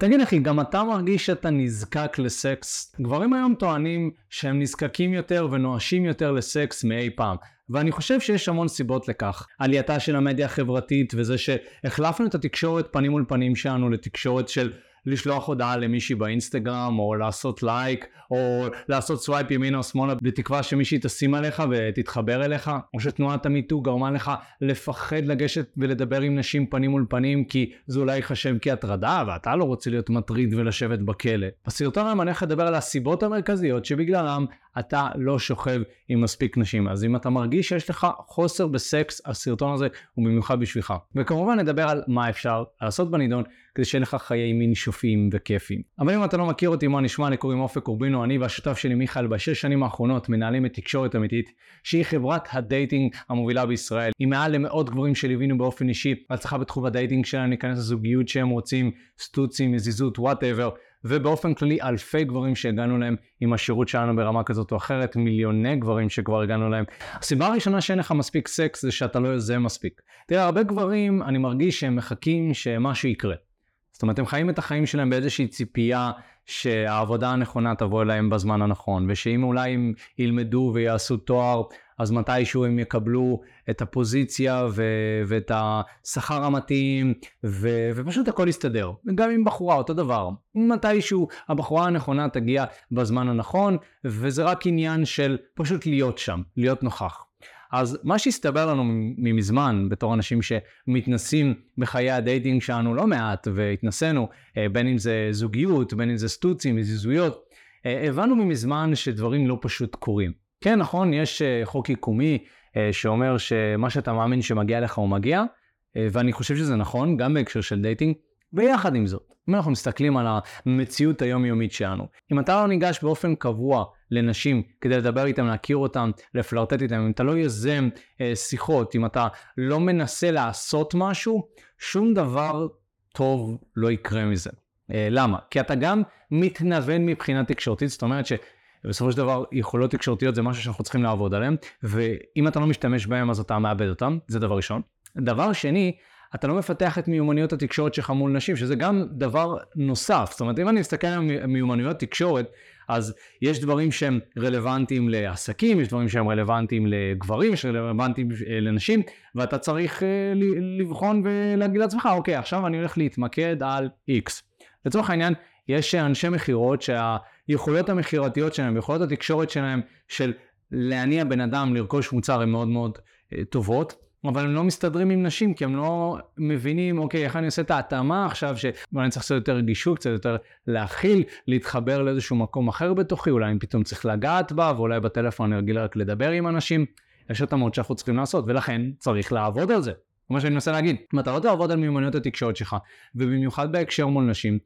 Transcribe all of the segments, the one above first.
תגיד אחי, גם אתה מרגיש שאתה נזקק לסקס? גברים היום טוענים שהם נזקקים יותר ונואשים יותר לסקס מאי פעם. ואני חושב שיש המון סיבות לכך. עלייתה של המדיה החברתית וזה שהחלפנו את התקשורת פנים מול פנים שלנו לתקשורת של לשלוח הודעה למישהי באינסטגרם, או לעשות לייק, או לעשות swipe ימינה או שמאלה, בתקווה שמישהי תשים עליך ותתחבר אליך, או שתנועת ה MeToo גרמה לך לפחד לגשת ולדבר עם נשים פנים מול פנים, כי זה אולי ייחשב כהטרדה, ואתה לא רוצה להיות מטריד ולשבת בכלא. בסרטון היום אני הולך לדבר על הסיבות המרכזיות שבגללם אתה לא שוכב עם מספיק נשים. אז אם אתה מרגיש שיש לך חוסר בסקס, הסרטון הזה הוא במיוחד בשבילך. וכמובן נדבר על מה אפשר לעשות בנידון כדי שיהיה לך חיי מין שופעים וכיפיים. אבל אם אתה לא מכיר אותי, מה נשמע, אני קוראים אופק קורבינו, אני והשותף שלי מיכאל בשש שנים האחרונות מנהלים את תקשורת אמיתית, שהיא חברת ה dating המובילה בישראל. היא מעל למאות גברים שליווינו באופן אישי, הצלחה בתחום ה dating שלהם, להיכנס לזוגיות שהם רוצים, סטוצים, יזיזות, whatever. ובאופן כללי אלפי גברים שהגענו להם עם השירות שלנו ברמה כזאת או אחרת, מיליוני גברים שכבר הגענו להם. הסיבה הראשונה שאין לך מספיק סקס זה שאתה לא יוזם מספיק. תראה, הרבה גברים, אני מרגיש שהם מחכים שמשהו יקרה. זאת אומרת, הם חיים את החיים שלהם באיזושהי ציפייה שהעבודה הנכונה תבוא אליהם בזמן הנכון, ושאם אולי הם ילמדו ויעשו תואר, אז מתישהו הם יקבלו את הפוזיציה ו- ואת השכר המתאים, ו- ופשוט הכל יסתדר. גם עם בחורה, אותו דבר. מתישהו הבחורה הנכונה תגיע בזמן הנכון, וזה רק עניין של פשוט להיות שם, להיות נוכח. אז מה שהסתבר לנו ממזמן, בתור אנשים שמתנסים בחיי ה dating שלנו לא מעט, והתנסינו, אה, בין אם זה זוגיות, בין אם זה סטוצים, יזיזויות, אה, הבנו ממזמן שדברים לא פשוט קורים. כן, נכון, יש אה, חוק יקומי שאומר שמה שאתה מאמין שמגיע לך הוא מגיע, ואני חושב שזה נכון, גם בהקשר של dating. ויחד עם זאת, אם אנחנו מסתכלים על המציאות היומיומית שלנו, אם אתה לא ניגש באופן קבוע לנשים כדי לדבר איתם, להכיר אותם, לפלרטט איתם, אם אתה לא יוזם אה, שיחות, אם אתה לא מנסה לעשות משהו, שום דבר טוב לא יקרה מזה. אה, למה? כי אתה גם מתנוון מבחינה תקשורתית, זאת אומרת שבסופו של דבר יכולות תקשורתיות זה משהו שאנחנו צריכים לעבוד עליהן, ואם אתה לא משתמש בהן אז אתה מאבד אותן, זה דבר ראשון. דבר שני, אתה לא מפתח את מיומנויות התקשורת שלך מול נשים, שזה גם דבר נוסף. זאת אומרת, אם אני מסתכל על מיומנויות תקשורת, אז יש דברים שהם רלוונטיים לעסקים, יש דברים שהם רלוונטיים לגברים, יש רלוונטיים אה, לנשים, ואתה צריך אה, לבחון ולהגיד לעצמך, אוקיי, עכשיו אני הולך להתמקד על X. לצורך העניין, יש אנשי מכירות שהיכולות המכירתיות שלהם, יכולות התקשורת שלהם, של להניע בן אדם לרכוש מוצר הן מאוד מאוד אה, טובות. אבל הם לא מסתדרים עם נשים, כי הם לא מבינים, אוקיי, איך אני עושה את ההתאמה עכשיו, שאולי אני צריך קצת יותר רגישות, קצת יותר להכיל, להתחבר לאיזשהו מקום אחר בתוכי, אולי אני פתאום צריך לגעת בה, ואולי בטלפון אני רגיל רק לדבר עם אנשים. יש התאמות שאנחנו צריכים לעשות, ולכן צריך לעבוד על זה. מה שאני מנסה להגיד, אם אתה לא תעבוד על מיומנויות התקשורת שלך, ובמיוחד בהקשר מול נשים,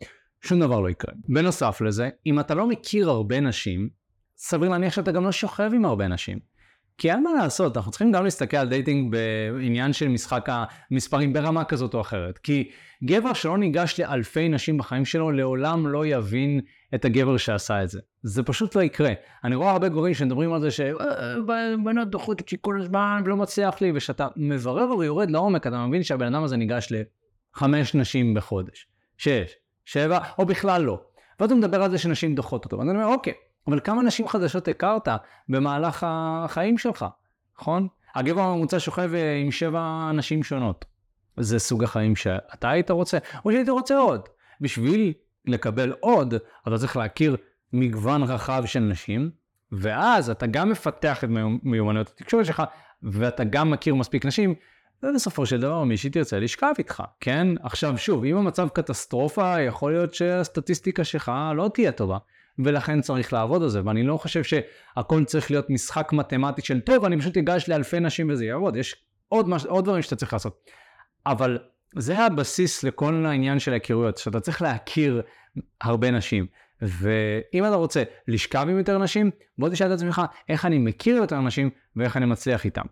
שום דבר לא יקרה. בנוסף לזה, אם אתה לא מכיר הרבה נשים, סביר להניח שאתה גם לא שוכב עם הרבה נשים. כי אין מה לעשות, אנחנו צריכים גם להסתכל על dating בעניין של משחק המספרים ברמה כזאת או אחרת. כי גבר שלא ניגש לאלפי נשים בחיים שלו, לעולם לא יבין את הגבר שעשה את זה. זה פשוט לא יקרה. אני רואה הרבה גברים שמדברים על זה שבנות דוחות אותי כל הזמן ולא מצליח לי, וכשאתה מברר ויורד לעומק, אתה מבין שהבן אדם הזה ניגש לחמש נשים בחודש, שש, שבע, או בכלל לא. ואז הוא מדבר על זה שנשים דוחות אותו. ואני אומר, אוקיי, אבל כמה נשים חדשות הכרת במהלך החיים שלך, נכון? הגבר הממוצע שוכב אה, עם שבע נשים שונות. זה סוג החיים שאתה היית רוצה, או שהיית רוצה עוד. בשביל לקבל עוד, אתה צריך להכיר מגוון רחב של נשים, ואז אתה גם מפתח את מיומנויות התקשורת שלך, ואתה גם מכיר מספיק נשים, ובסופו של דבר מישהי תרצה לשכב איתך, כן? עכשיו שוב, אם המצב קטסטרופה, יכול להיות שהסטטיסטיקה שלך לא תהיה טובה. ולכן צריך לעבוד על זה, ואני לא חושב שהכל צריך להיות משחק מתמטי של טוב, אני פשוט אגש לאלפי נשים וזה יעבוד, יש עוד, מש... עוד דברים שאתה צריך לעשות. אבל זה הבסיס לכל העניין של ההיכרויות, שאתה צריך להכיר הרבה נשים. ואם אתה רוצה לשכב עם יותר נשים, בוא תשאל את עצמך איך אני מכיר יותר נשים ואיך אני מצליח איתם.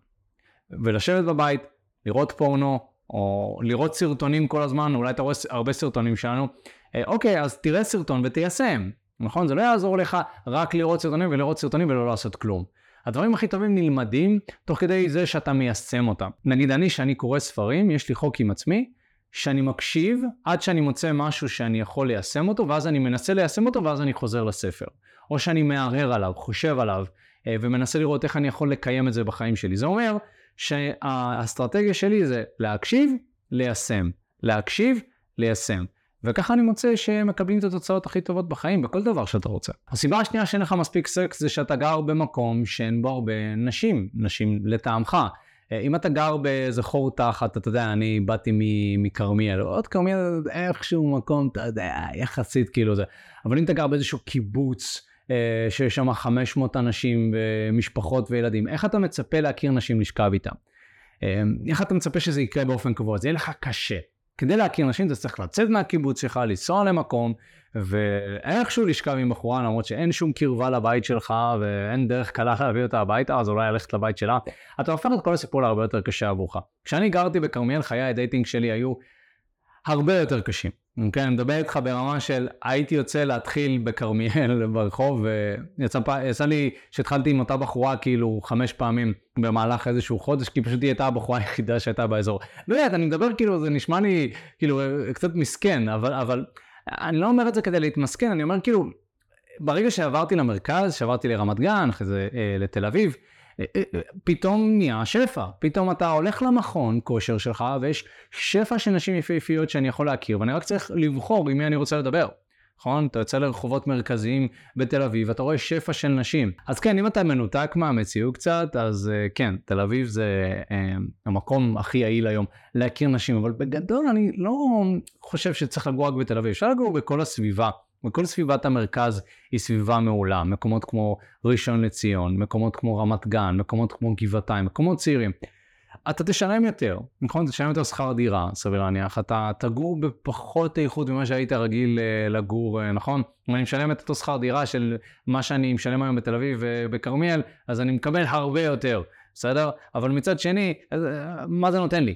ולשבת בבית, לראות פורנו, או לראות סרטונים כל הזמן, אולי אתה רואה הרבה סרטונים שלנו, אה, אוקיי, אז תראה סרטון ותיישם. נכון? זה לא יעזור לך רק לראות סרטונים ולראות סרטונים ולא לעשות כלום. הדברים הכי טובים נלמדים תוך כדי זה שאתה מיישם אותם. נגיד אני, שאני קורא ספרים, יש לי חוק עם עצמי, שאני מקשיב עד שאני מוצא משהו שאני יכול ליישם אותו, ואז אני מנסה ליישם אותו, ואז אני חוזר לספר. או שאני מערער עליו, חושב עליו, אה, ומנסה לראות איך אני יכול לקיים את זה בחיים שלי. זה אומר שהאסטרטגיה שלי זה להקשיב, ליישם. להקשיב, ליישם. וככה אני מוצא שמקבלים את התוצאות הכי טובות בחיים בכל דבר שאתה רוצה. הסיבה השנייה שאין לך מספיק סקס זה שאתה גר במקום שאין בו הרבה נשים, נשים לטעמך. אה, אם אתה גר באיזה חור תחת, אתה יודע, אני באתי מכרמיאל, עוד כרמיאל איכשהו מקום, אתה יודע, יחסית כאילו זה. אבל אם אתה גר באיזשהו קיבוץ, שיש שם 500 אנשים, משפחות וילדים, איך אתה מצפה להכיר נשים לשכב איתם? אה, איך אתה מצפה שזה יקרה באופן קבוע? זה יהיה לך קשה. כדי להכיר נשים אתה צריך לצאת מהקיבוץ שלך, לנסוע למקום, ואיכשהו לשכב עם בחורה, למרות שאין שום קרבה לבית שלך, ואין דרך קלה להביא אותה הביתה, אז אולי ללכת לבית שלה. אתה הופך את כל הסיפור להרבה יותר קשה עבורך. כשאני גרתי בכרמיאל, חיי ה dating שלי היו הרבה יותר קשים. כן, אני מדבר איתך ברמה של הייתי יוצא להתחיל בכרמיאל ברחוב, ויצא לי שהתחלתי עם אותה בחורה כאילו חמש פעמים במהלך איזשהו חודש, כי פשוט היא הייתה הבחורה היחידה שהייתה באזור. באמת, אני מדבר כאילו, זה נשמע לי כאילו קצת מסכן, אבל, אבל אני לא אומר את זה כדי להתמסכן, אני אומר כאילו, ברגע שעברתי למרכז, שעברתי לרמת גן, אחרי זה אה, לתל אביב, אה, אה, פתאום נהיה שפע. פתאום אתה הולך למכון כושר שלך ויש שפע של נשים יפהפיות שאני יכול להכיר ואני רק צריך לבחור עם מי אני רוצה לדבר. נכון? אתה יוצא לרחובות מרכזיים בתל אביב, אתה רואה שפע של נשים. אז כן, אם אתה מנותק מהמציאות קצת, אז uh, כן, תל אביב זה uh, המקום הכי יעיל היום להכיר נשים, אבל בגדול אני לא חושב שצריך לגור רק בתל אביב, אפשר לגור בכל הסביבה. וכל סביבת המרכז היא סביבה מעולה, מקומות כמו ראשון לציון, מקומות כמו רמת גן, מקומות כמו גבעתיים, מקומות צעירים. אתה תשלם יותר, נכון? תשלם יותר שכר דירה, סביר להניח, אתה תגור בפחות איכות ממה שהיית רגיל אה, לגור, אה, נכון? אם אני משלם את אותו שכר דירה של מה שאני משלם היום בתל אביב ובכרמיאל, אז אני מקבל הרבה יותר, בסדר? אבל מצד שני, אה, מה זה נותן לי?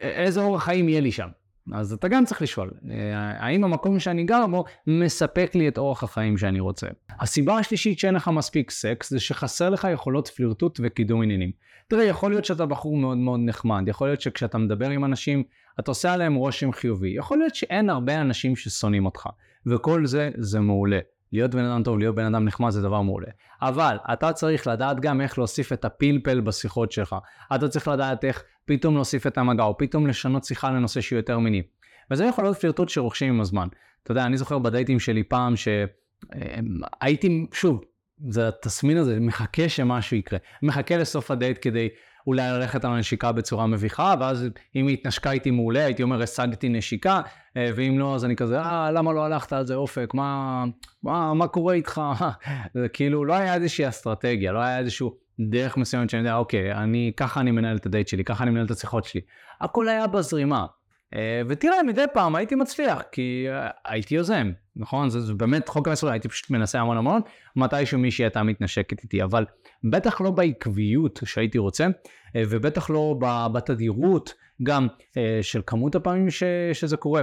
איזה אורח חיים יהיה לי שם? אז אתה גם צריך לשאול, אה, האם המקום שאני גר בו מספק לי את אורח החיים שאני רוצה? הסיבה השלישית שאין לך מספיק סקס זה שחסר לך יכולות פלירטוט וקידום עניינים. תראה, יכול להיות שאתה בחור מאוד מאוד נחמד, יכול להיות שכשאתה מדבר עם אנשים, אתה עושה עליהם רושם חיובי, יכול להיות שאין הרבה אנשים ששונאים אותך, וכל זה, זה מעולה. להיות בן אדם טוב, להיות בן אדם נחמד זה דבר מעולה. אבל אתה צריך לדעת גם איך להוסיף את הפלפל בשיחות שלך. אתה צריך לדעת איך פתאום להוסיף את המגע, או פתאום לשנות שיחה לנושא שהוא יותר מיני. וזה יכול להיות פלירטוט שרוכשים עם הזמן. אתה יודע, אני זוכר בדייטים שלי פעם שהייתי, שוב, זה התסמין הזה, מחכה שמשהו יקרה. מחכה לסוף הדייט כדי אולי ללכת על הנשיקה בצורה מביכה, ואז אם היא התנשקה איתי מעולה, הייתי אומר, השגתי נשיקה, אה, ואם לא, אז אני כזה, אה, למה לא הלכת על זה אופק? מה, מה, מה קורה איתך? זה כאילו, לא היה איזושהי אסטרטגיה, לא היה איזשהו דרך מסוימת שאני יודע, אוקיי, אני, ככה אני מנהל את הדייט שלי, ככה אני מנהל את השיחות שלי. הכל היה בזרימה. אה, ותראה, מדי פעם הייתי מצליח, כי אה, הייתי יוזם, נכון? זה, זה באמת חוק המסורת, הייתי פשוט מנסה המון המון, מתישהו מישהי הייתה מתנשקת איתי, אבל בטח לא בעקביות שהייתי רוצה, אה, ובטח לא בתדירות גם של כמות הפעמים ש, שזה קורה.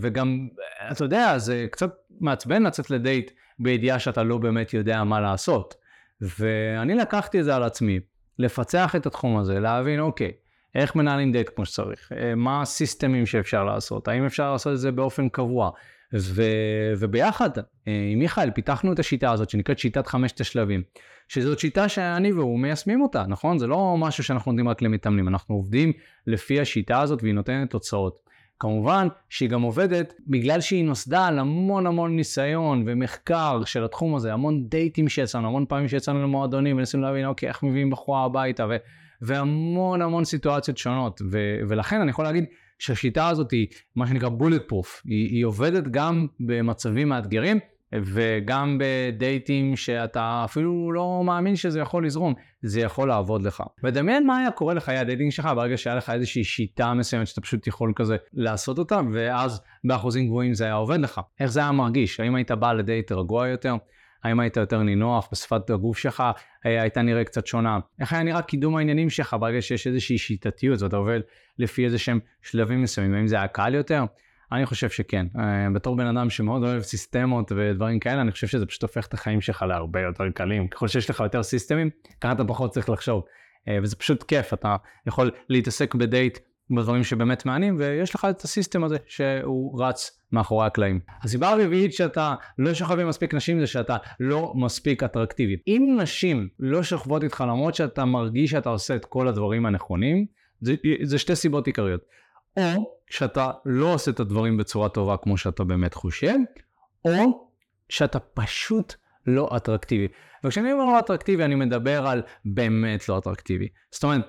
וגם, אתה יודע, זה קצת מעצבן לצאת לדייט בידיעה שאתה לא באמת יודע מה לעשות. ואני לקחתי את זה על עצמי, לפצח את התחום הזה, להבין, אוקיי, איך מנהלים דייט כמו שצריך, אה, מה הסיסטמים שאפשר לעשות, האם אפשר לעשות את זה באופן קבוע. ו... וביחד אה, עם מיכאל פיתחנו את השיטה הזאת שנקראת שיטת חמשת השלבים, שזאת שיטה שאני והוא מיישמים אותה, נכון? זה לא משהו שאנחנו נותנים רק למתאמנים, אנחנו עובדים לפי השיטה הזאת והיא נותנת תוצאות. כמובן שהיא גם עובדת בגלל שהיא נוסדה על המון המון ניסיון ומחקר של התחום הזה, המון דייטים שיצאנו, המון פעמים שיצאנו למועדונים וניסינו להבין אוקיי איך מביאים בחורה הביתה ו- והמון המון סיטואציות שונות ו- ולכן אני יכול להגיד שהשיטה הזאת היא מה שנקרא bulletproof, היא, היא עובדת גם במצבים מאתגרים וגם בדייטים שאתה אפילו לא מאמין שזה יכול לזרום, זה יכול לעבוד לך. ודמיין מה היה קורה לחיי ה dating שלך ברגע שהיה לך איזושהי שיטה מסוימת שאתה פשוט יכול כזה לעשות אותה, ואז באחוזים גבוהים זה היה עובד לך. איך זה היה מרגיש? האם היית בא לדייט רגוע יותר? האם היית יותר נינוח בשפת הגוף שלך? היית נראה קצת שונה? איך היה נראה קידום העניינים שלך ברגע שיש איזושהי שיטתיות ואתה עובד לפי איזה שהם שלבים מסוימים? האם זה היה קל יותר? אני חושב שכן. אה, בתור בן אדם שמאוד אוהב סיסטמות ודברים כאלה, אני חושב שזה פשוט הופך את החיים שלך להרבה יותר קלים. ככל שיש לך יותר סיסטמים, ככה אתה פחות צריך לחשוב. אה, וזה פשוט כיף, אתה יכול להתעסק בדייט בדברים שבאמת מעניינים, ויש לך את הסיסטם הזה שהוא רץ מאחורי הקלעים. הסיבה הרביעית שאתה לא שוכב עם מספיק נשים זה שאתה לא מספיק אטרקטיבי. אם נשים לא שוכבות איתך למרות שאתה מרגיש שאתה עושה את כל הדברים הנכונים, זה, זה שתי סיבות עיקריות. או שאתה לא עושה את הדברים בצורה טובה כמו שאתה באמת חושב, או שאתה פשוט לא אטרקטיבי. וכשאני אומר לא אטרקטיבי, אני מדבר על באמת לא אטרקטיבי. זאת אומרת,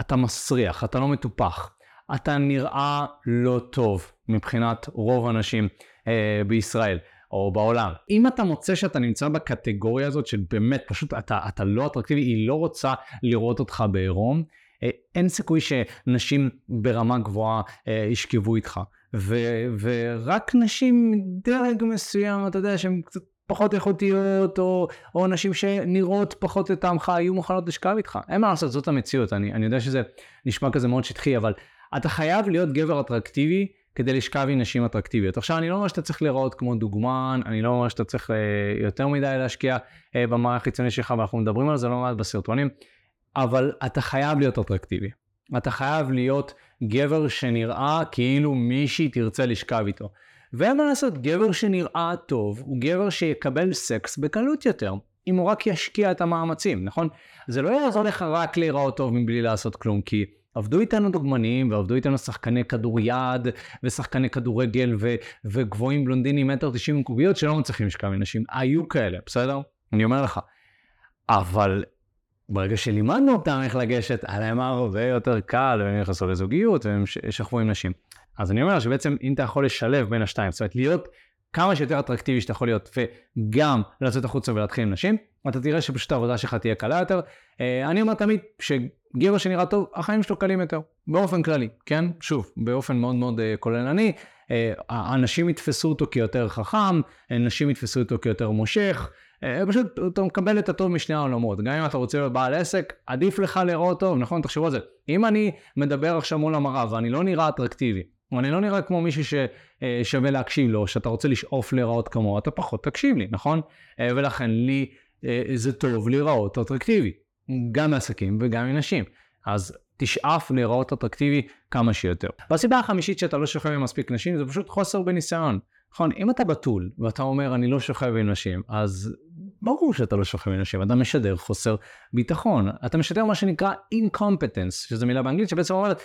אתה מסריח, אתה לא מטופח, אתה נראה לא טוב מבחינת רוב האנשים אה, בישראל. או בעולם. אם אתה מוצא שאתה נמצא בקטגוריה הזאת של באמת פשוט אתה, אתה לא אטרקטיבי, היא לא רוצה לראות אותך בעירום, אה, אין סיכוי שנשים ברמה גבוהה אה, ישכבו איתך. ו- ורק נשים מדרג מסוים, אתה יודע, שהן קצת פחות איכותיות, או, או נשים שנראות פחות לטעמך, יהיו מוכנות לשכב איתך. אין מה לעשות, זאת המציאות. אני, אני יודע שזה נשמע כזה מאוד שטחי, אבל אתה חייב להיות גבר אטרקטיבי כדי לשכב עם נשים אטרקטיביות. עכשיו, אני לא אומר שאתה צריך להיראות כמו דוגמן, אני לא אומר שאתה צריך אה, יותר מדי להשקיע אה, במערך החיצוני שלך, ואנחנו מדברים על זה לא מעט בסרטונים, אבל אתה חייב להיות אטרקטיבי. אתה חייב להיות גבר שנראה כאילו מישהי תרצה לשכב איתו. ואין מה לעשות, גבר שנראה טוב הוא גבר שיקבל סקס בקלות יותר, אם הוא רק ישקיע את המאמצים, נכון? זה לא יעזור לך רק להיראות טוב מבלי לעשות כלום, כי עבדו איתנו דוגמנים, ועבדו איתנו שחקני כדוריד, ושחקני כדורגל, ו- וגבוהים בלונדינים מטר תשעים קוביות שלא מצליחים לשכב עם נשים. היו כאלה, בסדר? אני אומר לך. אבל ברגע שלימדנו אותם איך לגשת, היה להם הרבה יותר קל, והם נכנסו לזוגיות, והם שכבו עם נשים. אז אני אומר שבעצם אם אתה יכול לשלב בין השתיים, זאת אומרת להיות כמה שיותר אטרקטיבי שאתה יכול להיות, וגם לצאת החוצה ולהתחיל עם נשים, אתה תראה שפשוט העבודה שלך תהיה קלה יותר. אה, אני אומר תמיד שגבר שנראה טוב, החיים שלו קלים יותר, באופן כללי, כן? שוב, באופן מאוד מאוד אה, כוללני. אנשים יתפסו אותו כיותר חכם, נשים יתפסו אותו כיותר מושך, אה, פשוט אתה מקבל את הטוב משני העולמות. גם אם אתה רוצה להיות בעל עסק, עדיף לך לראות טוב, נכון? תחשבו על זה. אם אני מדבר עכשיו מול המראה ואני לא נראה אטרקטיבי, או אני לא נראה כמו מישהו ששווה להקשיב לו, שאתה רוצה לשאוף להיראות כמוהו, אתה פחות תקשיב לי, נכון? אה, ולכן לי אה, זה טוב להיראות אטרקטיבי, גם מעסקים וגם מנשים. אז תשאף להיראות אטרקטיבי כמה שיותר. והסיבה החמישית שאתה לא שוכב עם מספיק נשים זה פשוט חוסר בניסיון. נכון, אם אתה בתול ואתה אומר אני לא שוכב עם נשים, אז ברור שאתה לא שוכב עם נשים, אתה משדר חוסר ביטחון. אתה משדר מה שנקרא incompetence, שזו מילה באנגלית שבעצם אומרת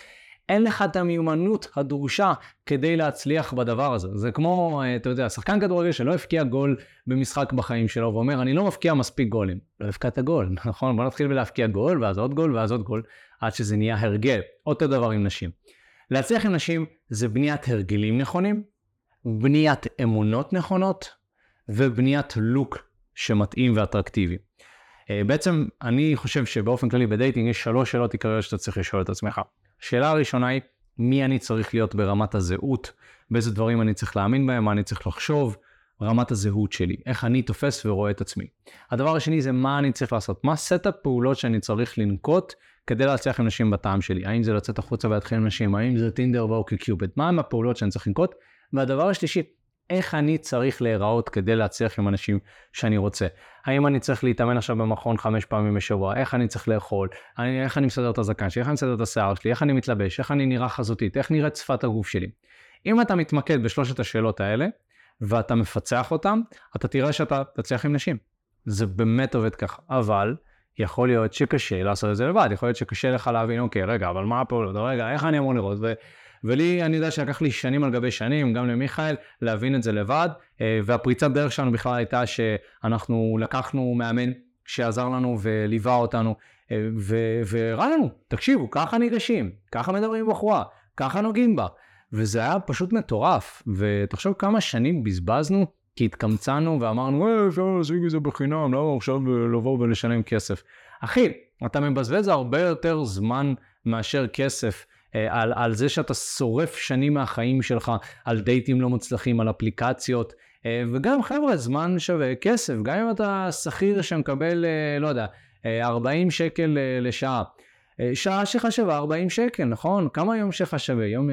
אין לך את המיומנות הדרושה כדי להצליח בדבר הזה. זה כמו, אה, אתה יודע, שחקן כדורגל שלא הבקיע גול במשחק בחיים שלו, ואומר, אני לא מבקיע מספיק גולים. לא הבקעת גול, נכון? בוא נתחיל בלהבקיע גול, ואז עוד גול, ואז עוד גול, עד שזה נהיה הרגל. אותו דבר עם נשים. להצליח עם נשים זה בניית הרגלים נכונים, בניית אמונות נכונות, ובניית לוק שמתאים ואטרקטיבי. אה, בעצם אני חושב שבאופן כללי בדייטינג יש שלוש שאלות עיקריות שאתה צריך לשאול את עצמך. השאלה הראשונה היא, מי אני צריך להיות ברמת הזהות, באיזה דברים אני צריך להאמין בהם, מה אני צריך לחשוב, רמת הזהות שלי, איך אני תופס ורואה את עצמי. הדבר השני זה מה אני צריך לעשות, מה סט הפעולות שאני צריך לנקוט כדי להצליח עם נשים בטעם שלי. האם זה לצאת החוצה ולהתחיל עם נשים, האם זה טינדר ואוקי קיופיד, מה הם הפעולות שאני צריך לנקוט. והדבר השלישי, איך אני צריך להיראות כדי להצליח עם אנשים שאני רוצה. האם אני צריך להתאמן עכשיו במכון חמש פעמים בשבוע, איך אני צריך לאכול, אני, איך אני מסדר את הזקן שלי, איך אני מסדר את השיער שלי, איך אני מתלבש, איך אני נראה חזותית, איך נראית שפת הגוף שלי. אם אתה מתמקד בשלושת השאלות האלה, ואתה מפצח אותן, אתה תראה שאתה תצליח עם נשים. זה באמת עובד ככה. אבל, יכול להיות שקשה לעשות את זה לבד, יכול להיות שקשה לך להבין, אוקיי, רגע, אבל מה הפעולות, רגע, איך אני אמור לראות? ו... ולי, אני יודע שלקח לי שנים על גבי שנים, גם למיכאל, להבין את זה לבד, אה, והפריצת דרך שלנו בכלל הייתה שאנחנו לקחנו מאמן שעזר לנו וליווה אותנו, אה, והראה לנו, תקשיבו, ככה ניגשים, ככה מדברים עם בחורה, ככה נוגעים בה. וזה היה פשוט מטורף, ותחשוב כמה שנים בזבזנו, כי התקמצנו ואמרנו, אה, אפשר להשיג את זה בחינם, למה עכשיו לבוא ולשלם כסף? אחי, אתה מבזבז הרבה יותר זמן מאשר כסף על, על זה שאתה שורף שנים מהחיים שלך על דייטים לא מוצלחים, על אפליקציות. אה, וגם חבר'ה, זמן שווה כסף, גם אם אתה שכיר שמקבל, אה, לא יודע, 40 שקל לשעה. שעה שלך שווה 40 שקל, נכון? כמה יום שלך שווה? יום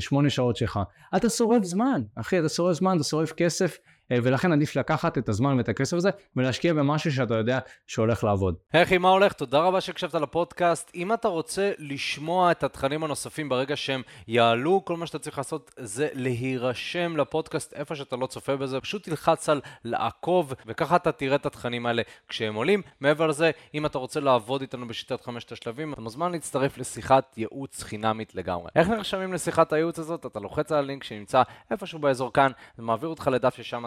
8 שעות שלך. אתה שורף זמן, אחי, אתה שורף זמן, אתה שורף כסף אה, ולכן עדיף לקחת את הזמן ואת הכסף הזה ולהשקיע במשהו שאתה יודע שהולך לעבוד. אחי, מה הולך? תודה רבה שהקשבת לפודקאסט. אם אתה רוצה לשמוע את התכנים הנוספים ברגע שהם יעלו, כל מה שאתה צריך לעשות זה להירשם לפודקאסט איפה שאתה לא צופה בזה, פשוט תלחץ על לעקוב, וככה אתה תראה את התכנים האלה כשהם עולים. מעבר לזה, אם אתה רוצה לעבוד איתנו בשיטת חמשת השלבים, אתה מוזמן להצטרף לשיחת ייעוץ חינמית לגמרי. איך נרשמים לשיחת הייעוץ הזאת? אתה לוחץ על הלינק שנמצא איפשהו באזור כאן, זה אותך לדף ששם